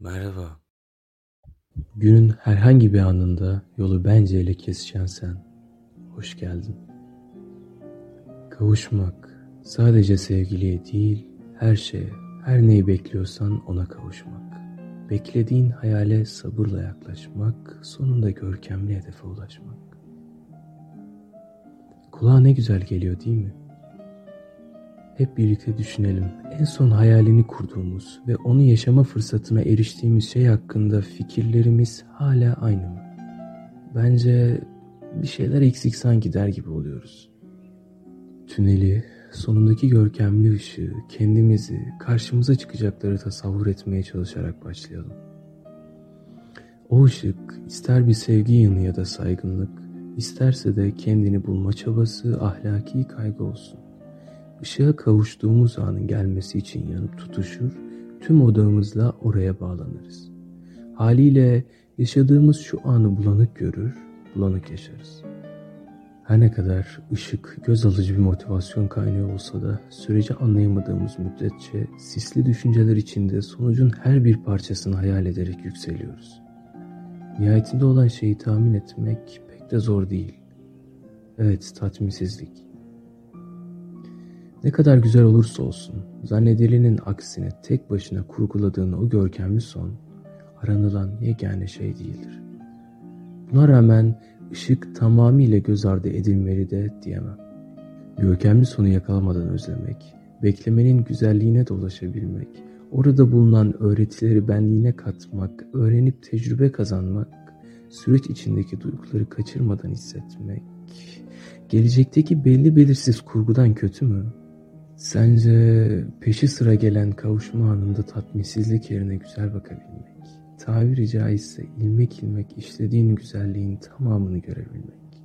Merhaba. Günün herhangi bir anında yolu bence ele keseceksin sen. Hoş geldin. Kavuşmak sadece sevgiliye değil, her şeye, her neyi bekliyorsan ona kavuşmak. Beklediğin hayale sabırla yaklaşmak, sonunda görkemli hedefe ulaşmak. Kulağa ne güzel geliyor değil mi? Hep birlikte düşünelim. En son hayalini kurduğumuz ve onu yaşama fırsatına eriştiğimiz şey hakkında fikirlerimiz hala aynı mı? Bence bir şeyler eksik sanki der gibi oluyoruz. Tüneli, sonundaki görkemli ışığı, kendimizi, karşımıza çıkacakları tasavvur etmeye çalışarak başlayalım. O ışık ister bir sevgi yanı ya da saygınlık, isterse de kendini bulma çabası, ahlaki kaygı olsun. Işığa kavuştuğumuz anın gelmesi için yanıp tutuşur, tüm odağımızla oraya bağlanırız. Haliyle yaşadığımız şu anı bulanık görür, bulanık yaşarız. Her ne kadar ışık göz alıcı bir motivasyon kaynağı olsa da süreci anlayamadığımız müddetçe sisli düşünceler içinde sonucun her bir parçasını hayal ederek yükseliyoruz. Nihayetinde olan şeyi tahmin etmek pek de zor değil. Evet, tatminsizlik. Ne kadar güzel olursa olsun, zannedilenin aksine tek başına kurguladığın o görkemli son, aranılan yegane şey değildir. Buna rağmen ışık tamamıyla göz ardı edilmeli de diyemem. Görkemli sonu yakalamadan özlemek, beklemenin güzelliğine dolaşabilmek, orada bulunan öğretileri benliğine katmak, öğrenip tecrübe kazanmak, süreç içindeki duyguları kaçırmadan hissetmek, gelecekteki belli belirsiz kurgudan kötü mü? Sence peşi sıra gelen kavuşma anında tatminsizlik yerine güzel bakabilmek, tabiri caizse ilmek ilmek işlediğin güzelliğin tamamını görebilmek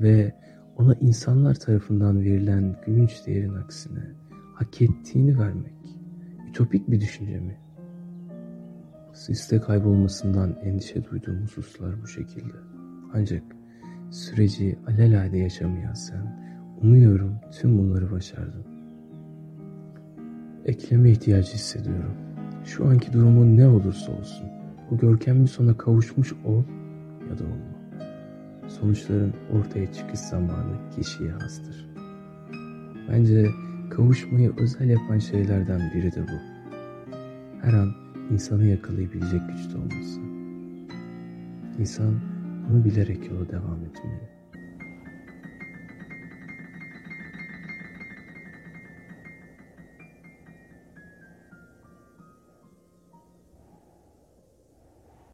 ve ona insanlar tarafından verilen gülünç değerin aksine hak ettiğini vermek ütopik bir düşünce mi? Siste kaybolmasından endişe duyduğum hususlar bu şekilde. Ancak süreci alelade yaşamayan sen, umuyorum tüm bunları başardın. Ekleme ihtiyacı hissediyorum. Şu anki durumun ne olursa olsun, bu görkemli sona kavuşmuş ol ya da olma. Sonuçların ortaya çıkış zamanı kişiye hastır. Bence kavuşmayı özel yapan şeylerden biri de bu. Her an insanı yakalayabilecek güçte olması. İnsan bunu bilerek yola devam etmeli.